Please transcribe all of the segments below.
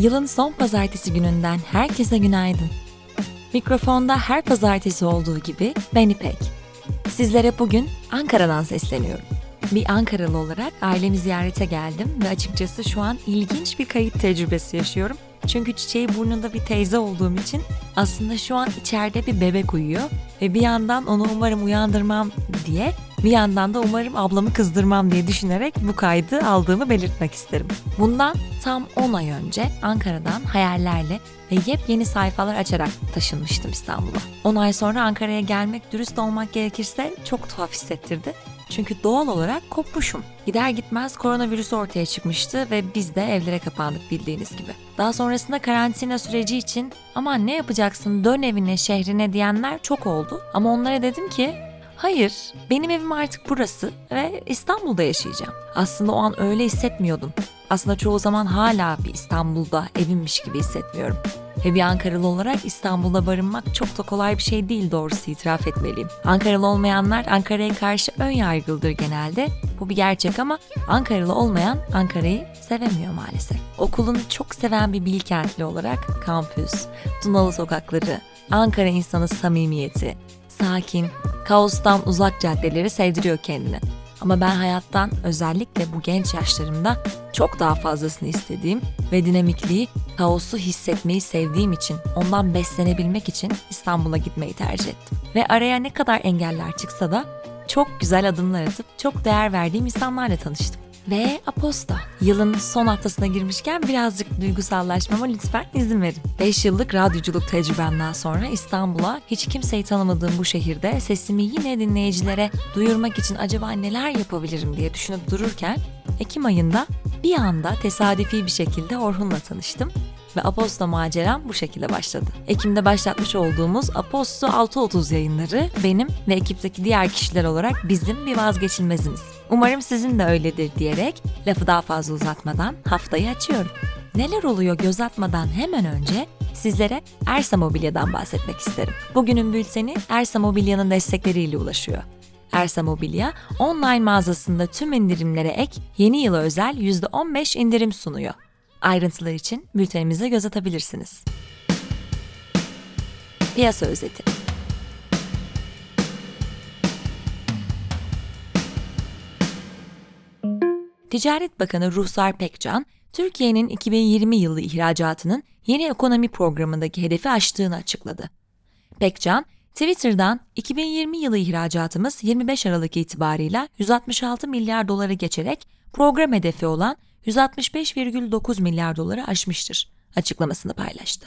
Yılın son pazartesi gününden herkese günaydın. Mikrofonda her pazartesi olduğu gibi ben İpek. Sizlere bugün Ankara'dan sesleniyorum. Bir Ankaralı olarak ailemi ziyarete geldim ve açıkçası şu an ilginç bir kayıt tecrübesi yaşıyorum. Çünkü çiçeği burnunda bir teyze olduğum için aslında şu an içeride bir bebek uyuyor ve bir yandan onu umarım uyandırmam diye bir yandan da umarım ablamı kızdırmam diye düşünerek bu kaydı aldığımı belirtmek isterim. Bundan tam 10 ay önce Ankara'dan hayallerle ve yepyeni sayfalar açarak taşınmıştım İstanbul'a. 10 ay sonra Ankara'ya gelmek dürüst olmak gerekirse çok tuhaf hissettirdi. Çünkü doğal olarak kopmuşum. Gider gitmez koronavirüs ortaya çıkmıştı ve biz de evlere kapandık bildiğiniz gibi. Daha sonrasında karantina süreci için aman ne yapacaksın dön evine şehrine diyenler çok oldu. Ama onlara dedim ki Hayır, benim evim artık burası ve İstanbul'da yaşayacağım. Aslında o an öyle hissetmiyordum. Aslında çoğu zaman hala bir İstanbul'da evimmiş gibi hissetmiyorum. Ve bir Ankaralı olarak İstanbul'da barınmak çok da kolay bir şey değil doğrusu itiraf etmeliyim. Ankaralı olmayanlar Ankara'ya karşı ön yargılıdır genelde. Bu bir gerçek ama Ankaralı olmayan Ankara'yı sevemiyor maalesef. Okulunu çok seven bir Bilkentli olarak kampüs, Tunalı sokakları, Ankara insanı samimiyeti, sakin, kaostan uzak caddeleri sevdiriyor kendine. Ama ben hayattan özellikle bu genç yaşlarımda çok daha fazlasını istediğim ve dinamikliği, kaosu hissetmeyi sevdiğim için, ondan beslenebilmek için İstanbul'a gitmeyi tercih ettim. Ve araya ne kadar engeller çıksa da çok güzel adımlar atıp çok değer verdiğim insanlarla tanıştım. Ve Aposta. Yılın son haftasına girmişken birazcık duygusallaşmama lütfen izin verin. 5 yıllık radyoculuk tecrübemden sonra İstanbul'a hiç kimseyi tanımadığım bu şehirde sesimi yine dinleyicilere duyurmak için acaba neler yapabilirim diye düşünüp dururken Ekim ayında bir anda tesadüfi bir şekilde Orhun'la tanıştım ve Aposto maceram bu şekilde başladı. Ekim'de başlatmış olduğumuz Aposto 630 yayınları benim ve ekipteki diğer kişiler olarak bizim bir vazgeçilmezimiz. Umarım sizin de öyledir diyerek lafı daha fazla uzatmadan haftayı açıyorum. Neler oluyor göz atmadan hemen önce sizlere Ersa Mobilya'dan bahsetmek isterim. Bugünün bülteni Ersa Mobilya'nın destekleriyle ulaşıyor. Ersa Mobilya, online mağazasında tüm indirimlere ek yeni yıla özel %15 indirim sunuyor. Ayrıntılar için bültenimize göz atabilirsiniz. Piyasa özeti. Ticaret Bakanı Ruhsar Pekcan, Türkiye'nin 2020 yılı ihracatının yeni ekonomi programındaki hedefi aştığını açıkladı. Pekcan, Twitter'dan 2020 yılı ihracatımız 25 Aralık itibarıyla 166 milyar doları geçerek program hedefi olan 165,9 milyar doları aşmıştır açıklamasını paylaştı.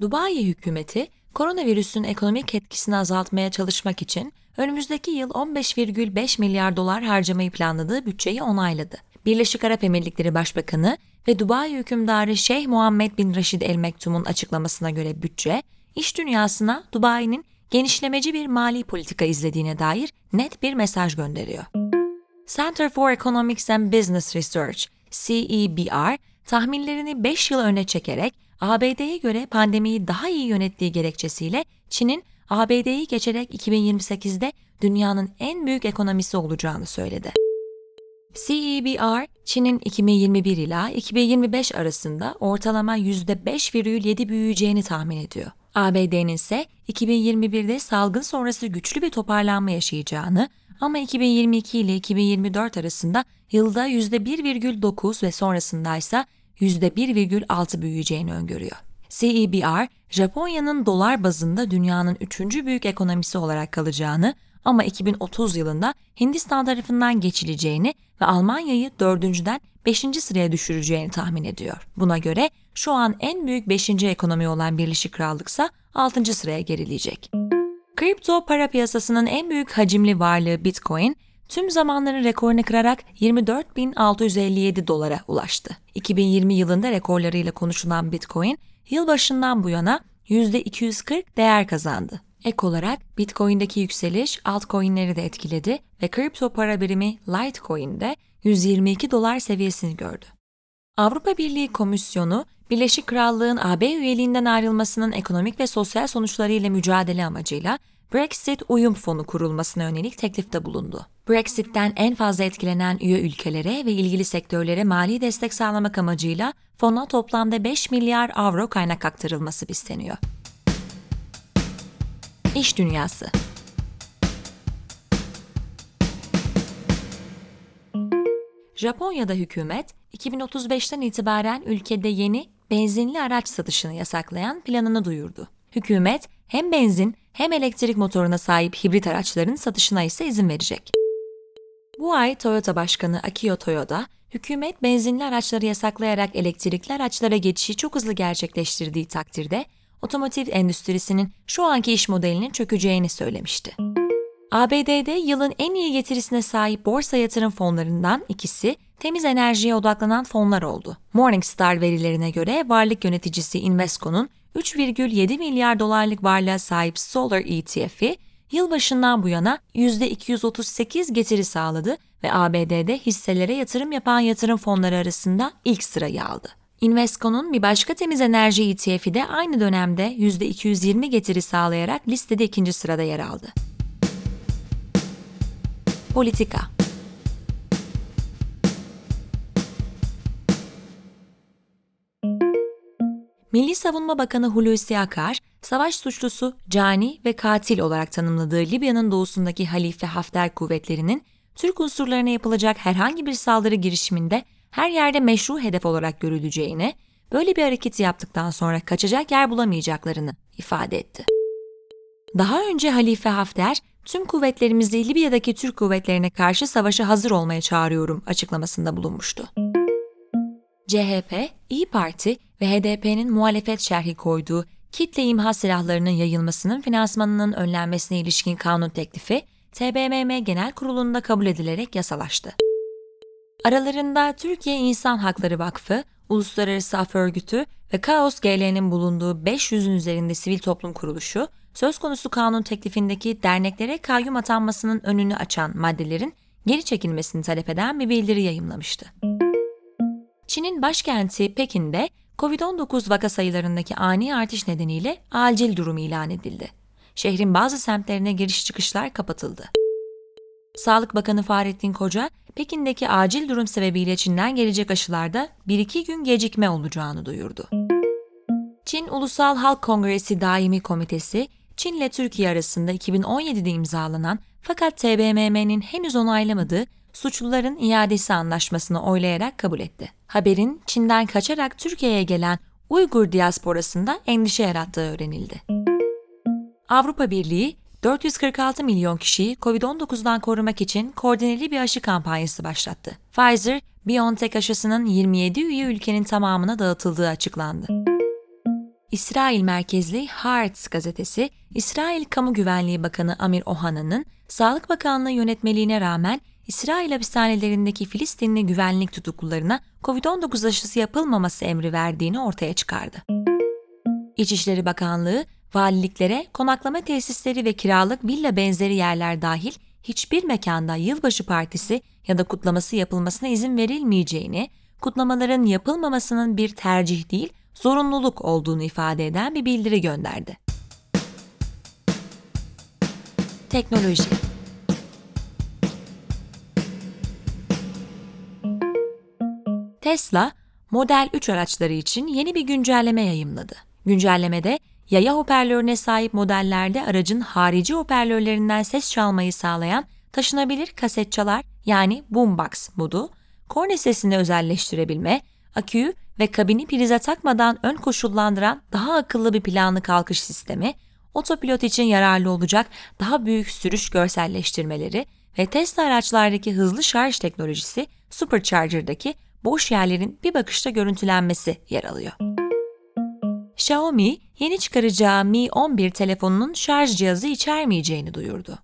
Dubai hükümeti koronavirüsün ekonomik etkisini azaltmaya çalışmak için önümüzdeki yıl 15,5 milyar dolar harcamayı planladığı bütçeyi onayladı. Birleşik Arap Emirlikleri Başbakanı ve Dubai hükümdarı Şeyh Muhammed bin Raşid El Mektum'un açıklamasına göre bütçe, iş dünyasına Dubai'nin genişlemeci bir mali politika izlediğine dair net bir mesaj gönderiyor. Center for Economics and Business Research, CEBR, tahminlerini 5 yıl öne çekerek ABD'ye göre pandemiyi daha iyi yönettiği gerekçesiyle Çin'in ABD'yi geçerek 2028'de dünyanın en büyük ekonomisi olacağını söyledi. CEBR, Çin'in 2021 ila 2025 arasında ortalama %5,7 büyüyeceğini tahmin ediyor. ABD'nin ise 2021'de salgın sonrası güçlü bir toparlanma yaşayacağını ama 2022 ile 2024 arasında yılda %1,9 ve sonrasında ise %1,6 büyüyeceğini öngörüyor. CEBR, Japonya'nın dolar bazında dünyanın üçüncü büyük ekonomisi olarak kalacağını ama 2030 yılında Hindistan tarafından geçileceğini ve Almanya'yı dördüncüden beşinci sıraya düşüreceğini tahmin ediyor. Buna göre şu an en büyük beşinci ekonomi olan Birleşik Krallık ise altıncı sıraya gerileyecek. Kripto para piyasasının en büyük hacimli varlığı Bitcoin, tüm zamanların rekorunu kırarak 24.657 dolara ulaştı. 2020 yılında rekorlarıyla konuşulan Bitcoin, yılbaşından bu yana %240 değer kazandı. Ek olarak Bitcoin'deki yükseliş altcoin'leri de etkiledi ve kripto para birimi Litecoin'de 122 dolar seviyesini gördü. Avrupa Birliği Komisyonu, Birleşik Krallığın AB üyeliğinden ayrılmasının ekonomik ve sosyal sonuçlarıyla mücadele amacıyla Brexit Uyum Fonu kurulmasına yönelik teklifte bulundu. Brexit'ten en fazla etkilenen üye ülkelere ve ilgili sektörlere mali destek sağlamak amacıyla fona toplamda 5 milyar avro kaynak aktarılması isteniyor. İş Dünyası Japonya'da hükümet 2035'ten itibaren ülkede yeni benzinli araç satışını yasaklayan planını duyurdu. Hükümet hem benzin hem elektrik motoruna sahip hibrit araçların satışına ise izin verecek. Bu ay Toyota Başkanı Akio Toyoda, hükümet benzinli araçları yasaklayarak elektrikli araçlara geçişi çok hızlı gerçekleştirdiği takdirde otomotiv endüstrisinin şu anki iş modelinin çökeceğini söylemişti. ABD'de yılın en iyi getirisine sahip borsa yatırım fonlarından ikisi temiz enerjiye odaklanan fonlar oldu. Morningstar verilerine göre varlık yöneticisi Invesco'nun 3,7 milyar dolarlık varlığa sahip Solar ETF'i yılbaşından bu yana %238 getiri sağladı ve ABD'de hisselere yatırım yapan yatırım fonları arasında ilk sırayı aldı. Invesco'nun bir başka temiz enerji ETF'i de aynı dönemde %220 getiri sağlayarak listede ikinci sırada yer aldı. Politika Milli Savunma Bakanı Hulusi Akar, savaş suçlusu, cani ve katil olarak tanımladığı Libya'nın doğusundaki Halife Hafter kuvvetlerinin Türk unsurlarına yapılacak herhangi bir saldırı girişiminde her yerde meşru hedef olarak görüleceğini, böyle bir hareketi yaptıktan sonra kaçacak yer bulamayacaklarını ifade etti. Daha önce Halife Hafter, tüm kuvvetlerimizi Libya'daki Türk kuvvetlerine karşı savaşa hazır olmaya çağırıyorum açıklamasında bulunmuştu. CHP, İyi Parti ve HDP'nin muhalefet şerhi koyduğu kitle imha silahlarının yayılmasının finansmanının önlenmesine ilişkin kanun teklifi TBMM Genel Kurulu'nda kabul edilerek yasalaştı. Aralarında Türkiye İnsan Hakları Vakfı, Uluslararası Af Örgütü ve Kaos GL'nin bulunduğu 500'ün üzerinde sivil toplum kuruluşu, söz konusu kanun teklifindeki derneklere kayyum atanmasının önünü açan maddelerin geri çekilmesini talep eden bir bildiri yayımlamıştı. Çin'in başkenti Pekin'de COVID-19 vaka sayılarındaki ani artış nedeniyle acil durum ilan edildi. Şehrin bazı semtlerine giriş çıkışlar kapatıldı. Sağlık Bakanı Fahrettin Koca, Pekin'deki acil durum sebebiyle Çin'den gelecek aşılarda 1-2 gün gecikme olacağını duyurdu. Çin Ulusal Halk Kongresi Daimi Komitesi, Çin ile Türkiye arasında 2017'de imzalanan fakat TBMM'nin henüz onaylamadığı suçluların iadesi anlaşmasını oylayarak kabul etti. Haberin Çin'den kaçarak Türkiye'ye gelen Uygur diasporasında endişe yarattığı öğrenildi. Avrupa Birliği 446 milyon kişiyi COVID-19'dan korumak için koordineli bir aşı kampanyası başlattı. Pfizer, BioNTech aşısının 27 üye ülkenin tamamına dağıtıldığı açıklandı. İsrail merkezli Haaretz gazetesi, İsrail Kamu Güvenliği Bakanı Amir Ohana'nın Sağlık Bakanlığı yönetmeliğine rağmen İsrail hapishanelerindeki Filistinli güvenlik tutuklularına COVID-19 aşısı yapılmaması emri verdiğini ortaya çıkardı. İçişleri Bakanlığı, valiliklere konaklama tesisleri ve kiralık villa benzeri yerler dahil hiçbir mekanda yılbaşı partisi ya da kutlaması yapılmasına izin verilmeyeceğini, kutlamaların yapılmamasının bir tercih değil, zorunluluk olduğunu ifade eden bir bildiri gönderdi. Teknoloji Tesla, Model 3 araçları için yeni bir güncelleme yayımladı. Güncellemede yaya hoparlörüne sahip modellerde aracın harici hoparlörlerinden ses çalmayı sağlayan taşınabilir kasetçalar yani boombox modu, korna sesini özelleştirebilme, aküyü ve kabini prize takmadan ön koşullandıran daha akıllı bir planlı kalkış sistemi, otopilot için yararlı olacak daha büyük sürüş görselleştirmeleri ve Tesla araçlardaki hızlı şarj teknolojisi Supercharger'daki boş yerlerin bir bakışta görüntülenmesi yer alıyor. Xiaomi, yeni çıkaracağı Mi 11 telefonunun şarj cihazı içermeyeceğini duyurdu.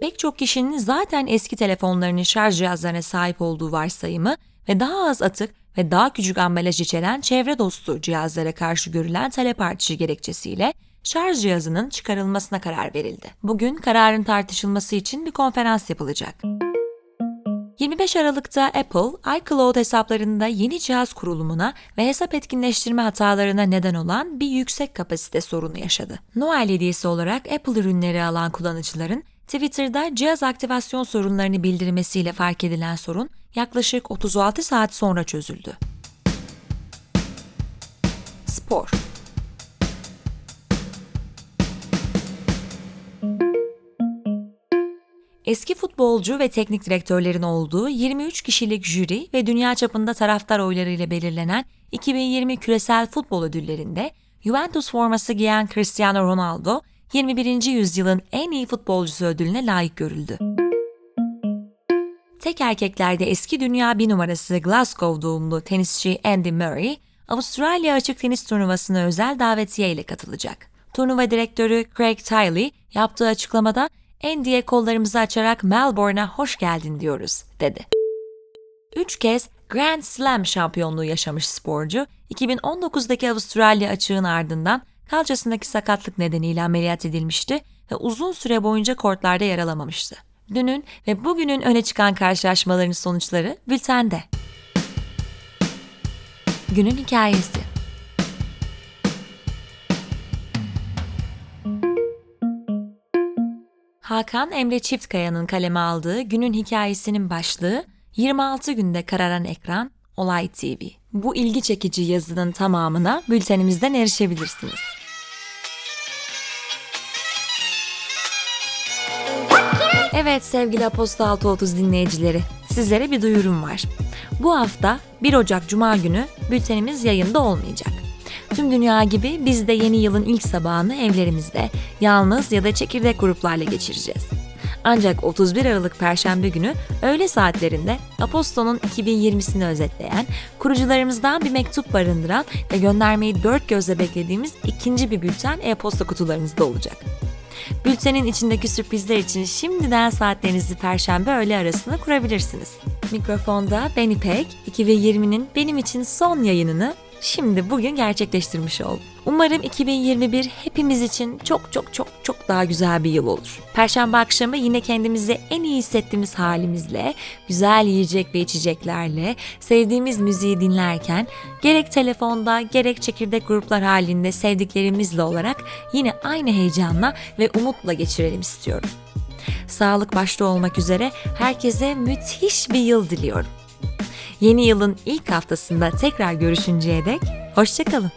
Pek çok kişinin zaten eski telefonlarının şarj cihazlarına sahip olduğu varsayımı ve daha az atık ve daha küçük ambalaj içeren çevre dostu cihazlara karşı görülen talep artışı gerekçesiyle şarj cihazının çıkarılmasına karar verildi. Bugün kararın tartışılması için bir konferans yapılacak. 25 Aralık'ta Apple, iCloud hesaplarında yeni cihaz kurulumuna ve hesap etkinleştirme hatalarına neden olan bir yüksek kapasite sorunu yaşadı. Noel hediyesi olarak Apple ürünleri alan kullanıcıların Twitter'da cihaz aktivasyon sorunlarını bildirmesiyle fark edilen sorun yaklaşık 36 saat sonra çözüldü. Spor Eski futbolcu ve teknik direktörlerin olduğu 23 kişilik jüri ve dünya çapında taraftar oylarıyla belirlenen 2020 küresel futbol ödüllerinde Juventus forması giyen Cristiano Ronaldo 21. yüzyılın en iyi futbolcusu ödülüne layık görüldü. Tek erkeklerde eski dünya bir numarası Glasgow doğumlu tenisçi Andy Murray, Avustralya açık tenis turnuvasına özel davetiye ile katılacak. Turnuva direktörü Craig Tiley yaptığı açıklamada Andy'ye kollarımızı açarak Melbourne'a hoş geldin diyoruz, dedi. Üç kez Grand Slam şampiyonluğu yaşamış sporcu, 2019'daki Avustralya açığın ardından kalçasındaki sakatlık nedeniyle ameliyat edilmişti ve uzun süre boyunca kortlarda yer alamamıştı. Dünün ve bugünün öne çıkan karşılaşmaların sonuçları bültende. Günün hikayesi Hakan Emre Çiftkaya'nın kaleme aldığı günün hikayesinin başlığı 26 günde kararan ekran Olay TV. Bu ilgi çekici yazının tamamına bültenimizden erişebilirsiniz. Evet sevgili Aposta 630 dinleyicileri, sizlere bir duyurum var. Bu hafta 1 Ocak Cuma günü bültenimiz yayında olmayacak. Tüm dünya gibi biz de yeni yılın ilk sabahını evlerimizde, yalnız ya da çekirdek gruplarla geçireceğiz. Ancak 31 Aralık Perşembe günü öğle saatlerinde Aposto'nun 2020'sini özetleyen, kurucularımızdan bir mektup barındıran ve göndermeyi dört gözle beklediğimiz ikinci bir bülten e-posta kutularınızda olacak. Bültenin içindeki sürprizler için şimdiden saatlerinizi Perşembe öğle arasında kurabilirsiniz. Mikrofonda ben İpek, 2020'nin benim için son yayınını şimdi bugün gerçekleştirmiş oldum. Umarım 2021 hepimiz için çok çok çok çok daha güzel bir yıl olur. Perşembe akşamı yine kendimizi en iyi hissettiğimiz halimizle, güzel yiyecek ve içeceklerle, sevdiğimiz müziği dinlerken gerek telefonda gerek çekirdek gruplar halinde sevdiklerimizle olarak yine aynı heyecanla ve umutla geçirelim istiyorum. Sağlık başta olmak üzere herkese müthiş bir yıl diliyorum. Yeni yılın ilk haftasında tekrar görüşünceye dek hoşçakalın.